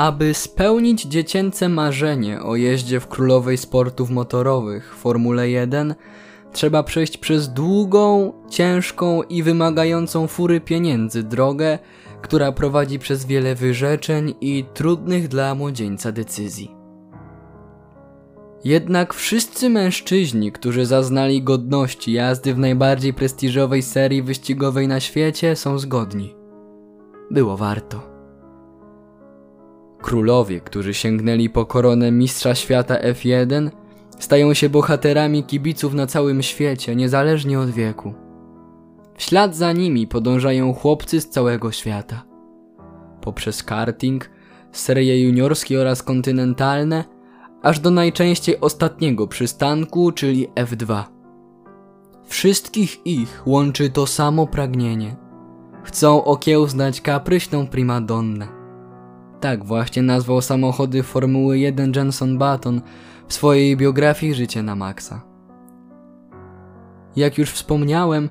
Aby spełnić dziecięce marzenie o jeździe w królowej sportów motorowych Formule 1, trzeba przejść przez długą, ciężką i wymagającą fury pieniędzy drogę, która prowadzi przez wiele wyrzeczeń i trudnych dla młodzieńca decyzji. Jednak wszyscy mężczyźni, którzy zaznali godności jazdy w najbardziej prestiżowej serii wyścigowej na świecie, są zgodni. Było warto. Królowie, którzy sięgnęli po koronę Mistrza Świata F1, stają się bohaterami kibiców na całym świecie, niezależnie od wieku. W ślad za nimi podążają chłopcy z całego świata. Poprzez karting, serie juniorskie oraz kontynentalne, aż do najczęściej ostatniego przystanku, czyli F2. Wszystkich ich łączy to samo pragnienie. Chcą okiełznać kapryśną primadonnę. Tak właśnie nazwał samochody Formuły 1 Jenson Button w swojej biografii Życie na Maxa. Jak już wspomniałem,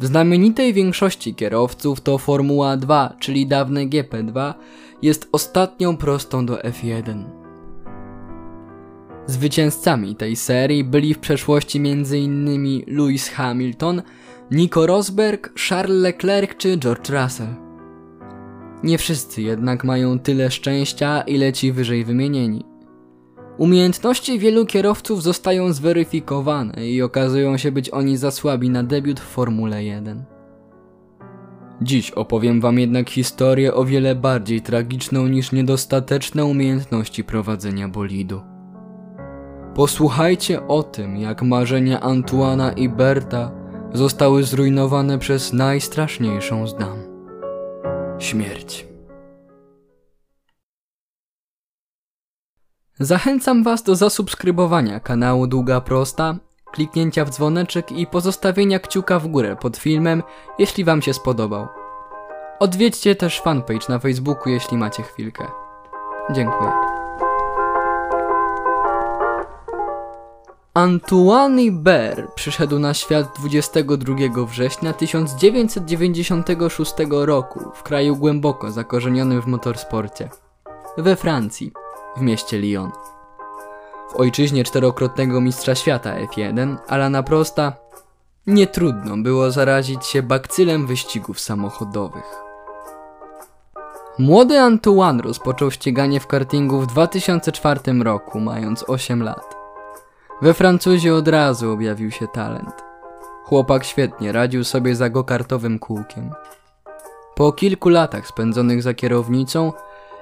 w znamienitej większości kierowców to Formuła 2, czyli dawne GP2, jest ostatnią prostą do F1. Zwycięzcami tej serii byli w przeszłości m.in. Lewis Hamilton, Nico Rosberg, Charles Leclerc czy George Russell. Nie wszyscy jednak mają tyle szczęścia, ile ci wyżej wymienieni. Umiejętności wielu kierowców zostają zweryfikowane i okazują się być oni za słabi na debiut w Formule 1. Dziś opowiem wam jednak historię o wiele bardziej tragiczną niż niedostateczne umiejętności prowadzenia bolidu. Posłuchajcie o tym, jak marzenia Antuana i Berta zostały zrujnowane przez najstraszniejszą z dam. Śmierć. Zachęcam Was do zasubskrybowania kanału Długa Prosta, kliknięcia w dzwoneczek i pozostawienia kciuka w górę pod filmem, jeśli Wam się spodobał. Odwiedźcie też fanpage na Facebooku, jeśli macie chwilkę. Dziękuję. Antoine Ber przyszedł na świat 22 września 1996 roku w kraju głęboko zakorzenionym w motorsporcie. We Francji, w mieście Lyon. W ojczyźnie czterokrotnego mistrza świata F1, Alana Prosta, nie trudno było zarazić się bakcylem wyścigów samochodowych. Młody Antoine rozpoczął ściganie w kartingu w 2004 roku, mając 8 lat. We Francuzie od razu objawił się talent. Chłopak świetnie radził sobie za gokartowym kółkiem. Po kilku latach spędzonych za kierownicą,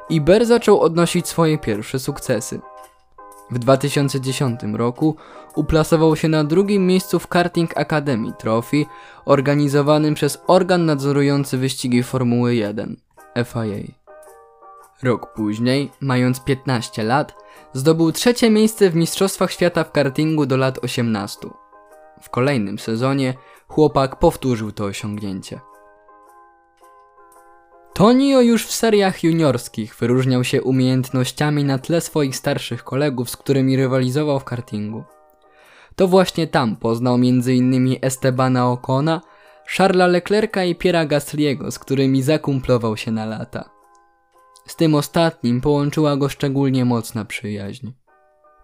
Iber zaczął odnosić swoje pierwsze sukcesy. W 2010 roku uplasował się na drugim miejscu w Karting Academy Trophy organizowanym przez organ nadzorujący wyścigi Formuły 1 FIA. Rok później, mając 15 lat, zdobył trzecie miejsce w Mistrzostwach Świata w kartingu do lat 18. W kolejnym sezonie chłopak powtórzył to osiągnięcie. Tonio już w seriach juniorskich wyróżniał się umiejętnościami na tle swoich starszych kolegów, z którymi rywalizował w kartingu. To właśnie tam poznał m.in. Estebana Ocona, Charlesa Leclerca i Piera Gasly'ego, z którymi zakumplował się na lata. Z tym ostatnim połączyła go szczególnie mocna przyjaźń.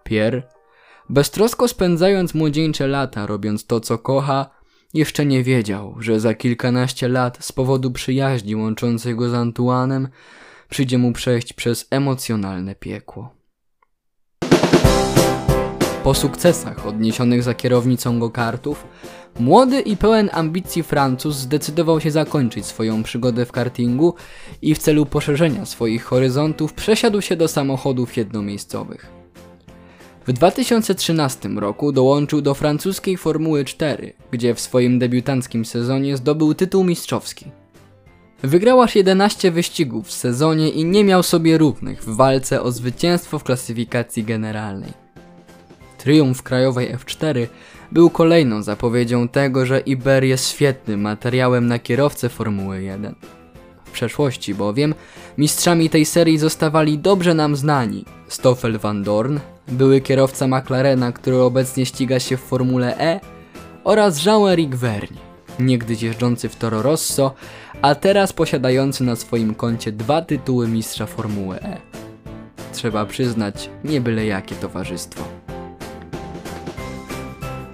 Pierre, beztrosko spędzając młodzieńcze lata, robiąc to co kocha, jeszcze nie wiedział, że za kilkanaście lat z powodu przyjaźni łączącej go z Antuanem przyjdzie mu przejść przez emocjonalne piekło. Po sukcesach odniesionych za kierownicą go-kartów, młody i pełen ambicji Francuz zdecydował się zakończyć swoją przygodę w kartingu i w celu poszerzenia swoich horyzontów przesiadł się do samochodów jednomiejscowych. W 2013 roku dołączył do francuskiej Formuły 4, gdzie w swoim debiutanckim sezonie zdobył tytuł mistrzowski. Wygrał aż 11 wyścigów w sezonie i nie miał sobie równych w walce o zwycięstwo w klasyfikacji generalnej. Triumf krajowej F4 był kolejną zapowiedzią tego, że Iber jest świetnym materiałem na kierowcę Formuły 1. W przeszłości bowiem mistrzami tej serii zostawali dobrze nam znani Stoffel van Dorn, były kierowca McLarena, który obecnie ściga się w Formule E oraz Jean-Éric Vergne, niegdyś jeżdżący w Toro Rosso, a teraz posiadający na swoim koncie dwa tytuły mistrza Formuły E. trzeba przyznać, nie byle jakie towarzystwo.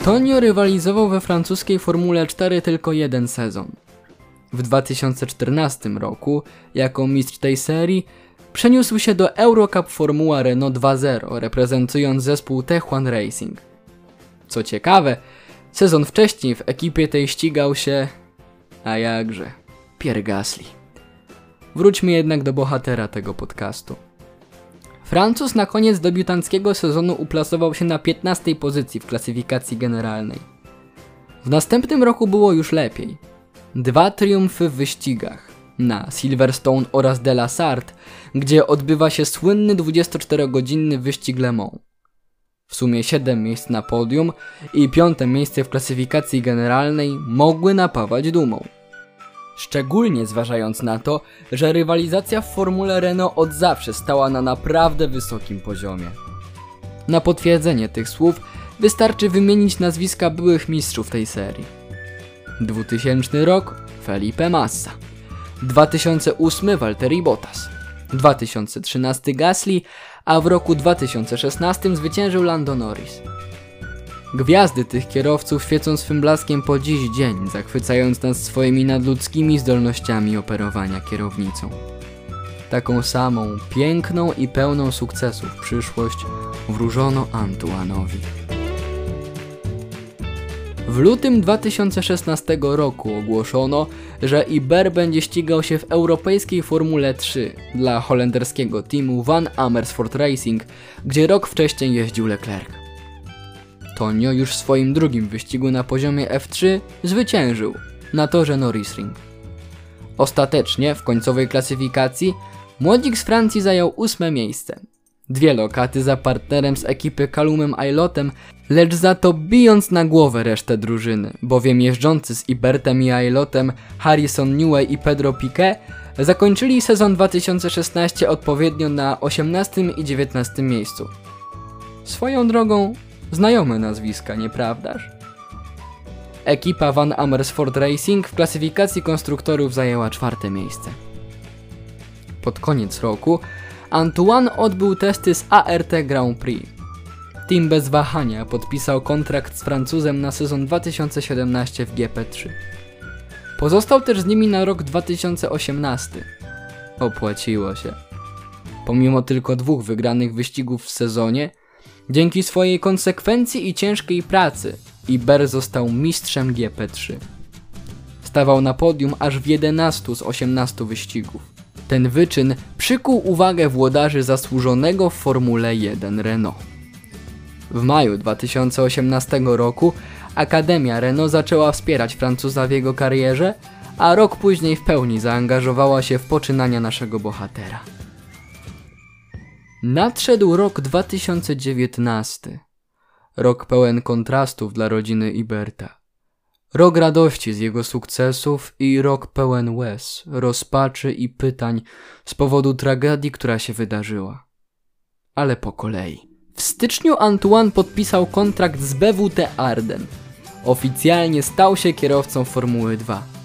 Tonio rywalizował we francuskiej Formule 4 tylko jeden sezon. W 2014 roku, jako mistrz tej serii, przeniósł się do Eurocup Formuła Renault 2.0, reprezentując zespół T1 Racing. Co ciekawe, sezon wcześniej w ekipie tej ścigał się... a jakże... Pierre Gasly. Wróćmy jednak do bohatera tego podcastu. Francuz na koniec debiutanckiego sezonu uplasował się na 15 pozycji w klasyfikacji generalnej. W następnym roku było już lepiej. Dwa triumfy w wyścigach na Silverstone oraz De La Sart, gdzie odbywa się słynny 24-godzinny wyścig Le Mans. W sumie 7 miejsc na podium i piąte miejsce w klasyfikacji generalnej mogły napawać dumą. Szczególnie zważając na to, że rywalizacja w Formule Renault od zawsze stała na naprawdę wysokim poziomie. Na potwierdzenie tych słów wystarczy wymienić nazwiska byłych mistrzów tej serii. 2000 rok Felipe Massa, 2008 Valtteri Bottas, 2013 Gasly, a w roku 2016 zwyciężył Lando Norris. Gwiazdy tych kierowców świecą swym blaskiem po dziś dzień, zachwycając nas swoimi nadludzkimi zdolnościami operowania kierownicą. Taką samą, piękną i pełną sukcesów przyszłość wróżono Antuanowi. W lutym 2016 roku ogłoszono, że Iber będzie ścigał się w europejskiej Formule 3 dla holenderskiego teamu Van Amersfoort Racing, gdzie rok wcześniej jeździł Leclerc. Tonio już w swoim drugim wyścigu na poziomie F3 zwyciężył na torze Norrisring. Ostatecznie w końcowej klasyfikacji młodzik z Francji zajął ósme miejsce. Dwie lokaty za partnerem z ekipy Kalumem Ailotem, lecz za to bijąc na głowę resztę drużyny, bowiem jeżdżący z Ibertem i Ailotem Harrison Newey i Pedro Piquet zakończyli sezon 2016 odpowiednio na 18 i 19 miejscu. Swoją drogą Znajome nazwiska, nieprawdaż? Ekipa Van Amersfoort Racing w klasyfikacji konstruktorów zajęła czwarte miejsce. Pod koniec roku Antoine odbył testy z ART Grand Prix. Team bez wahania podpisał kontrakt z Francuzem na sezon 2017 w GP3. Pozostał też z nimi na rok 2018. Opłaciło się. Pomimo tylko dwóch wygranych wyścigów w sezonie, Dzięki swojej konsekwencji i ciężkiej pracy Iber został mistrzem GP3. Stawał na podium aż w 11 z 18 wyścigów. Ten wyczyn przykuł uwagę włodarzy zasłużonego w Formule 1 Renault. W maju 2018 roku Akademia Renault zaczęła wspierać Francuza w jego karierze, a rok później w pełni zaangażowała się w poczynania naszego bohatera. Nadszedł rok 2019. Rok pełen kontrastów dla rodziny Iberta. Rok radości z jego sukcesów i rok pełen łez, rozpaczy i pytań z powodu tragedii, która się wydarzyła. Ale po kolei. W styczniu Antoine podpisał kontrakt z BWT Arden. Oficjalnie stał się kierowcą Formuły 2.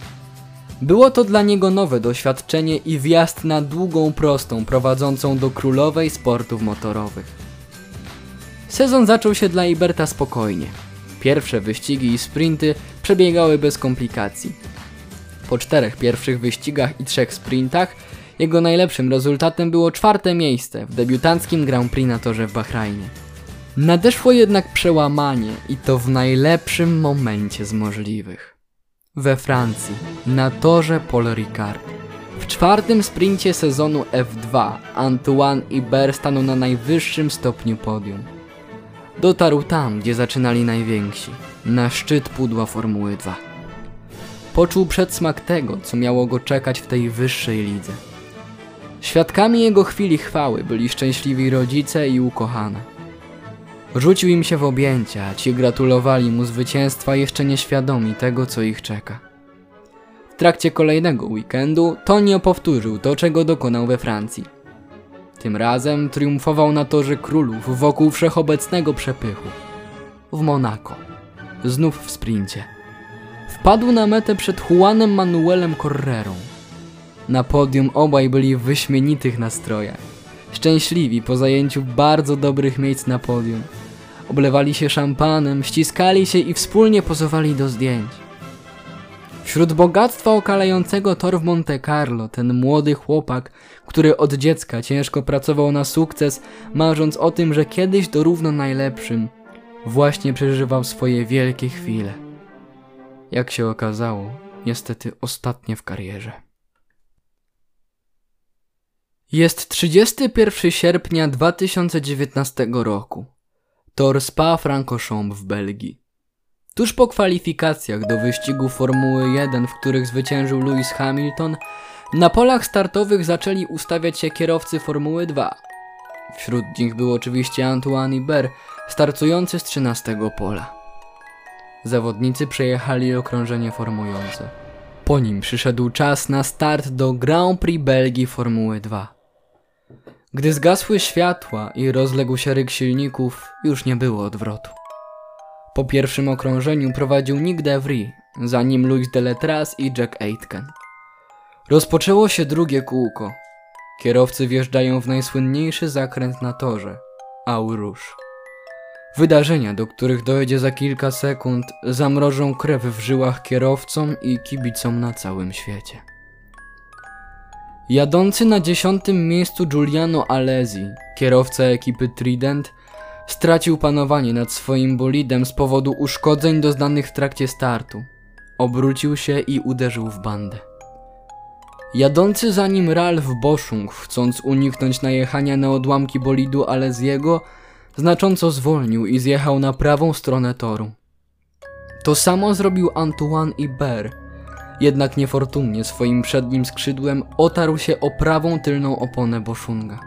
Było to dla niego nowe doświadczenie i wjazd na długą prostą prowadzącą do królowej sportów motorowych. Sezon zaczął się dla Iberta spokojnie. Pierwsze wyścigi i sprinty przebiegały bez komplikacji. Po czterech pierwszych wyścigach i trzech sprintach jego najlepszym rezultatem było czwarte miejsce w debiutanckim Grand Prix na torze w Bahrajnie. Nadeszło jednak przełamanie i to w najlepszym momencie z możliwych we Francji, na torze Paul Ricard. W czwartym sprincie sezonu F2 Antoine Iber stanął na najwyższym stopniu podium. Dotarł tam, gdzie zaczynali najwięksi, na szczyt pudła Formuły 2. Poczuł przedsmak tego, co miało go czekać w tej wyższej lidze. Świadkami jego chwili chwały byli szczęśliwi rodzice i ukochane. Rzucił im się w objęcia, ci gratulowali mu zwycięstwa jeszcze nieświadomi tego, co ich czeka. W trakcie kolejnego weekendu Tonio powtórzył to, czego dokonał we Francji. Tym razem triumfował na torze królów wokół wszechobecnego przepychu. W Monako. Znów w sprincie. Wpadł na metę przed Juanem Manuelem Correrą. Na podium obaj byli w wyśmienitych nastrojach szczęśliwi po zajęciu bardzo dobrych miejsc na podium. Oblewali się szampanem, ściskali się i wspólnie pozowali do zdjęć. Wśród bogactwa okalającego tor w Monte Carlo, ten młody chłopak, który od dziecka ciężko pracował na sukces, marząc o tym, że kiedyś dorówno najlepszym, właśnie przeżywał swoje wielkie chwile. Jak się okazało, niestety ostatnie w karierze. Jest 31 sierpnia 2019 roku. Tor Spa-Francorchamps w Belgii. Tuż po kwalifikacjach do wyścigu Formuły 1, w których zwyciężył Lewis Hamilton, na polach startowych zaczęli ustawiać się kierowcy Formuły 2. Wśród nich był oczywiście Antoine Hubert, startujący z 13 pola. Zawodnicy przejechali okrążenie formujące. Po nim przyszedł czas na start do Grand Prix Belgii Formuły 2. Gdy zgasły światła i rozległ się ryk silników, już nie było odwrotu. Po pierwszym okrążeniu prowadził Nick DeVry, za nim Louis Deletras i Jack Aitken. Rozpoczęło się drugie kółko. Kierowcy wjeżdżają w najsłynniejszy zakręt na torze – Rouge. Wydarzenia, do których dojdzie za kilka sekund, zamrożą krew w żyłach kierowcom i kibicom na całym świecie. Jadący na dziesiątym miejscu Giuliano Alesi, kierowca ekipy Trident, stracił panowanie nad swoim bolidem z powodu uszkodzeń doznanych w trakcie startu. Obrócił się i uderzył w bandę. Jadący za nim Ralf Boschung, chcąc uniknąć najechania na odłamki bolidu Alesiego, znacząco zwolnił i zjechał na prawą stronę toru. To samo zrobił Antoine Ibert, jednak niefortunnie swoim przednim skrzydłem otarł się o prawą tylną oponę Boszunga.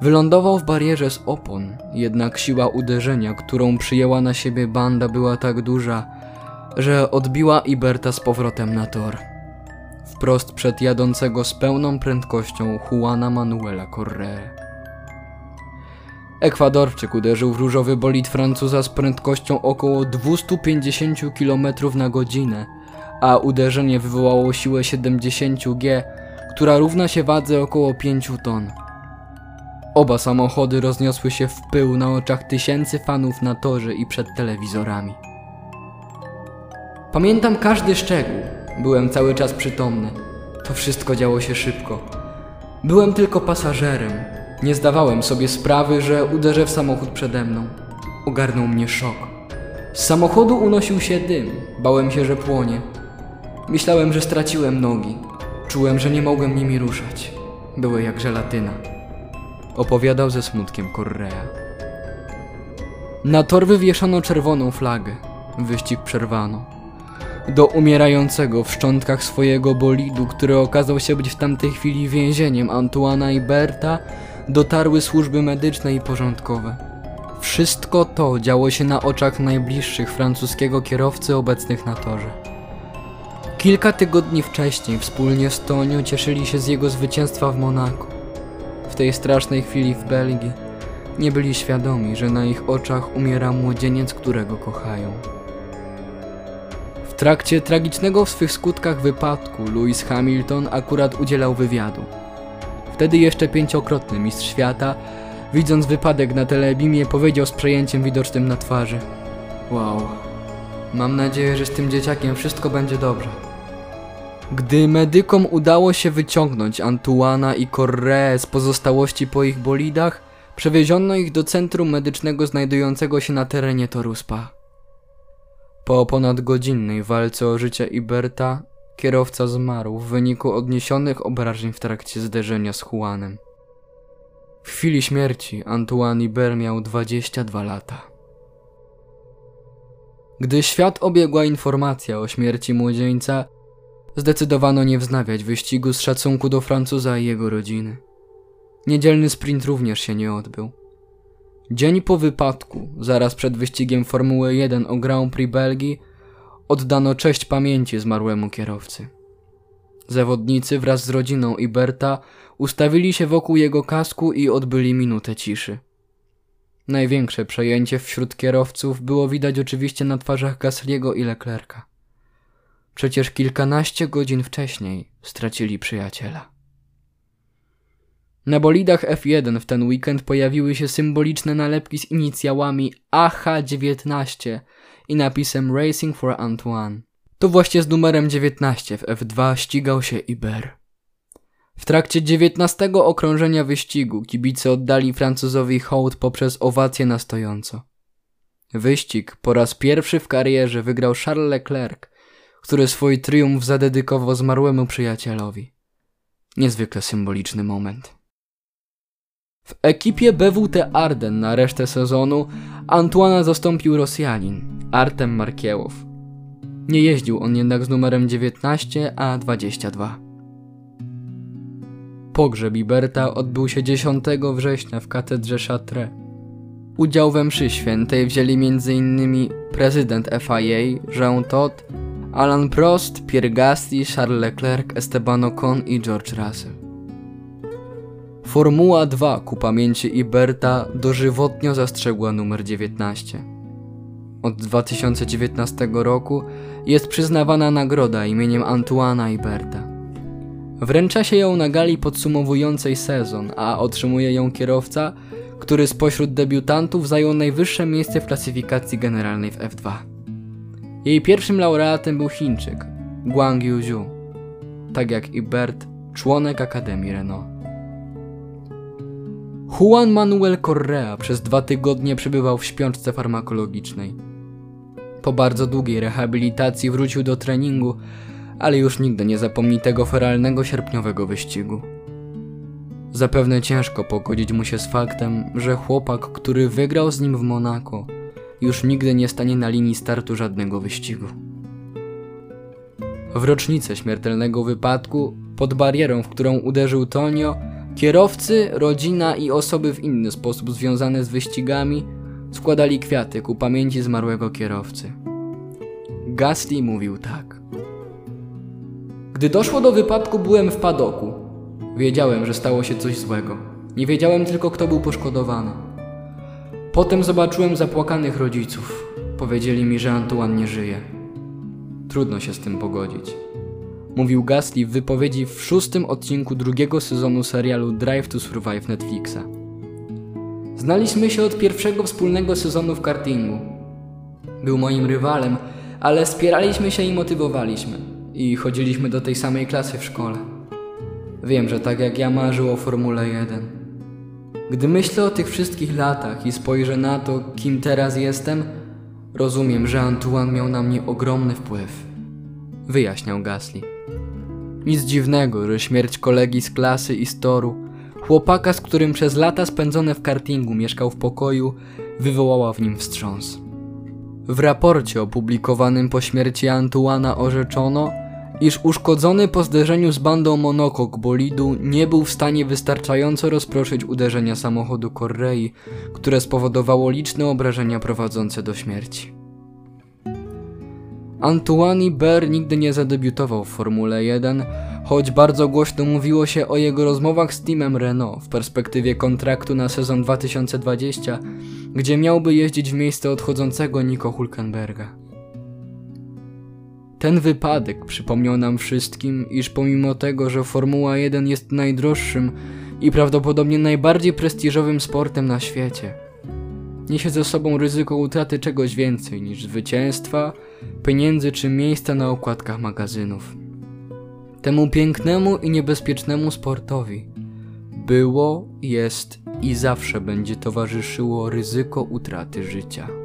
Wylądował w barierze z opon, jednak siła uderzenia, którą przyjęła na siebie banda była tak duża, że odbiła Iberta z powrotem na tor. Wprost przed jadącego z pełną prędkością Juana Manuela Correa. Ekwadorczyk uderzył w różowy bolid Francuza z prędkością około 250 km na godzinę, a uderzenie wywołało siłę 70 G, która równa się wadze około 5 ton. Oba samochody rozniosły się w pył na oczach tysięcy fanów na torze i przed telewizorami. Pamiętam każdy szczegół. Byłem cały czas przytomny. To wszystko działo się szybko. Byłem tylko pasażerem. Nie zdawałem sobie sprawy, że uderzę w samochód przede mną. Ogarnął mnie szok. Z samochodu unosił się dym. Bałem się, że płonie. Myślałem, że straciłem nogi. Czułem, że nie mogłem nimi ruszać. Były jak żelatyna. Opowiadał ze smutkiem Correa. Na tor wywieszono czerwoną flagę. Wyścig przerwano. Do umierającego w szczątkach swojego bolidu, który okazał się być w tamtej chwili więzieniem Antuana i Berta, dotarły służby medyczne i porządkowe. Wszystko to działo się na oczach najbliższych francuskiego kierowcy obecnych na torze. Kilka tygodni wcześniej wspólnie z Tonią cieszyli się z jego zwycięstwa w Monaku. W tej strasznej chwili w Belgii nie byli świadomi, że na ich oczach umiera młodzieniec, którego kochają. W trakcie tragicznego w swych skutkach wypadku Lewis Hamilton akurat udzielał wywiadu. Wtedy jeszcze pięciokrotny mistrz świata, widząc wypadek na telebimie, powiedział z przejęciem widocznym na twarzy: Wow, mam nadzieję, że z tym dzieciakiem wszystko będzie dobrze. Gdy medykom udało się wyciągnąć Antuana i Correa z pozostałości po ich bolidach, przewieziono ich do centrum medycznego znajdującego się na terenie toru Spa. Po ponadgodzinnej walce o życie Iberta, kierowca zmarł w wyniku odniesionych obrażeń w trakcie zderzenia z Juanem. W chwili śmierci Antoine Ibert miał 22 lata. Gdy świat obiegła informacja o śmierci młodzieńca, zdecydowano nie wznawiać wyścigu z szacunku do Francuza i jego rodziny. Niedzielny sprint również się nie odbył. Dzień po wypadku, zaraz przed wyścigiem Formuły 1 o Grand Prix Belgii, oddano cześć pamięci zmarłemu kierowcy. Zawodnicy wraz z rodziną Iberta ustawili się wokół jego kasku i odbyli minutę ciszy. Największe przejęcie wśród kierowców było widać oczywiście na twarzach Gasliego i Leclerca. Przecież kilkanaście godzin wcześniej stracili przyjaciela. Na bolidach F1 w ten weekend pojawiły się symboliczne nalepki z inicjałami AH19 i napisem Racing for Antoine. To właśnie z numerem 19 w F2 ścigał się Iber. W trakcie 19 okrążenia wyścigu kibice oddali Francuzowi hołd poprzez owację na stojąco. Wyścig po raz pierwszy w karierze wygrał Charles Leclerc, który swój triumf zadedykował zmarłemu przyjacielowi. Niezwykle symboliczny moment. W ekipie BWT Arden na resztę sezonu Antoana zastąpił Rosjanin Artem Markiełow. Nie jeździł on jednak z numerem 19, a 22. Pogrzeb Iberta odbył się 10 września w katedrze Chartres. Udział we mszy świętej wzięli m.in. prezydent FIA Jean Todt, Alan Prost, Pierre Gasly, Charles Leclerc, Esteban Ocon i George Russell. Formuła 2 ku pamięci Iberta dożywotnio zastrzegła numer 19. Od 2019 roku jest przyznawana nagroda imieniem Antoana Iberta. Wręcza się ją na gali podsumowującej sezon, a otrzymuje ją kierowca, który spośród debiutantów zajął najwyższe miejsce w klasyfikacji generalnej w F2. Jej pierwszym laureatem był Chińczyk, Guang Yuzhu, tak jak Ibert, członek Akademii Renault. Juan Manuel Correa przez dwa tygodnie przebywał w śpiączce farmakologicznej. Po bardzo długiej rehabilitacji wrócił do treningu, ale już nigdy nie zapomni tego feralnego sierpniowego wyścigu. Zapewne ciężko pogodzić mu się z faktem, że chłopak, który wygrał z nim w Monako, już nigdy nie stanie na linii startu żadnego wyścigu. W rocznicę śmiertelnego wypadku, pod barierą, w którą uderzył Tonio, kierowcy, rodzina i osoby w inny sposób związane z wyścigami składali kwiaty ku pamięci zmarłego kierowcy. Gasly mówił tak. Gdy doszło do wypadku, byłem w padoku. Wiedziałem, że stało się coś złego. Nie wiedziałem tylko, kto był poszkodowany. Potem zobaczyłem zapłakanych rodziców. Powiedzieli mi, że Antoine nie żyje. Trudno się z tym pogodzić. Mówił Gasly w wypowiedzi w szóstym odcinku drugiego sezonu serialu Drive to Survive Netflixa. Znaliśmy się od pierwszego wspólnego sezonu w kartingu. Był moim rywalem, ale wspieraliśmy się i motywowaliśmy. I chodziliśmy do tej samej klasy w szkole. Wiem, że tak jak ja marzył o Formule 1. Gdy myślę o tych wszystkich latach i spojrzę na to, kim teraz jestem, rozumiem, że Antoine miał na mnie ogromny wpływ. Wyjaśniał Gasly. Nic dziwnego, że śmierć kolegi z klasy i z toru, chłopaka, z którym przez lata spędzone w kartingu mieszkał w pokoju, wywołała w nim wstrząs. W raporcie opublikowanym po śmierci Antuana orzeczono, iż uszkodzony po zderzeniu z bandą monokok bolidu nie był w stanie wystarczająco rozproszyć uderzenia samochodu Correi, które spowodowało liczne obrażenia prowadzące do śmierci. Antoine Ber nigdy nie zadebiutował w Formule 1, choć bardzo głośno mówiło się o jego rozmowach z teamem Renault w perspektywie kontraktu na sezon 2020, gdzie miałby jeździć w miejsce odchodzącego Nico Hulkenberga. Ten wypadek przypomniał nam wszystkim, iż pomimo tego, że Formuła 1 jest najdroższym i prawdopodobnie najbardziej prestiżowym sportem na świecie, niesie ze sobą ryzyko utraty czegoś więcej niż zwycięstwa, pieniędzy czy miejsca na okładkach magazynów. Temu pięknemu i niebezpiecznemu sportowi było, jest i zawsze będzie towarzyszyło ryzyko utraty życia.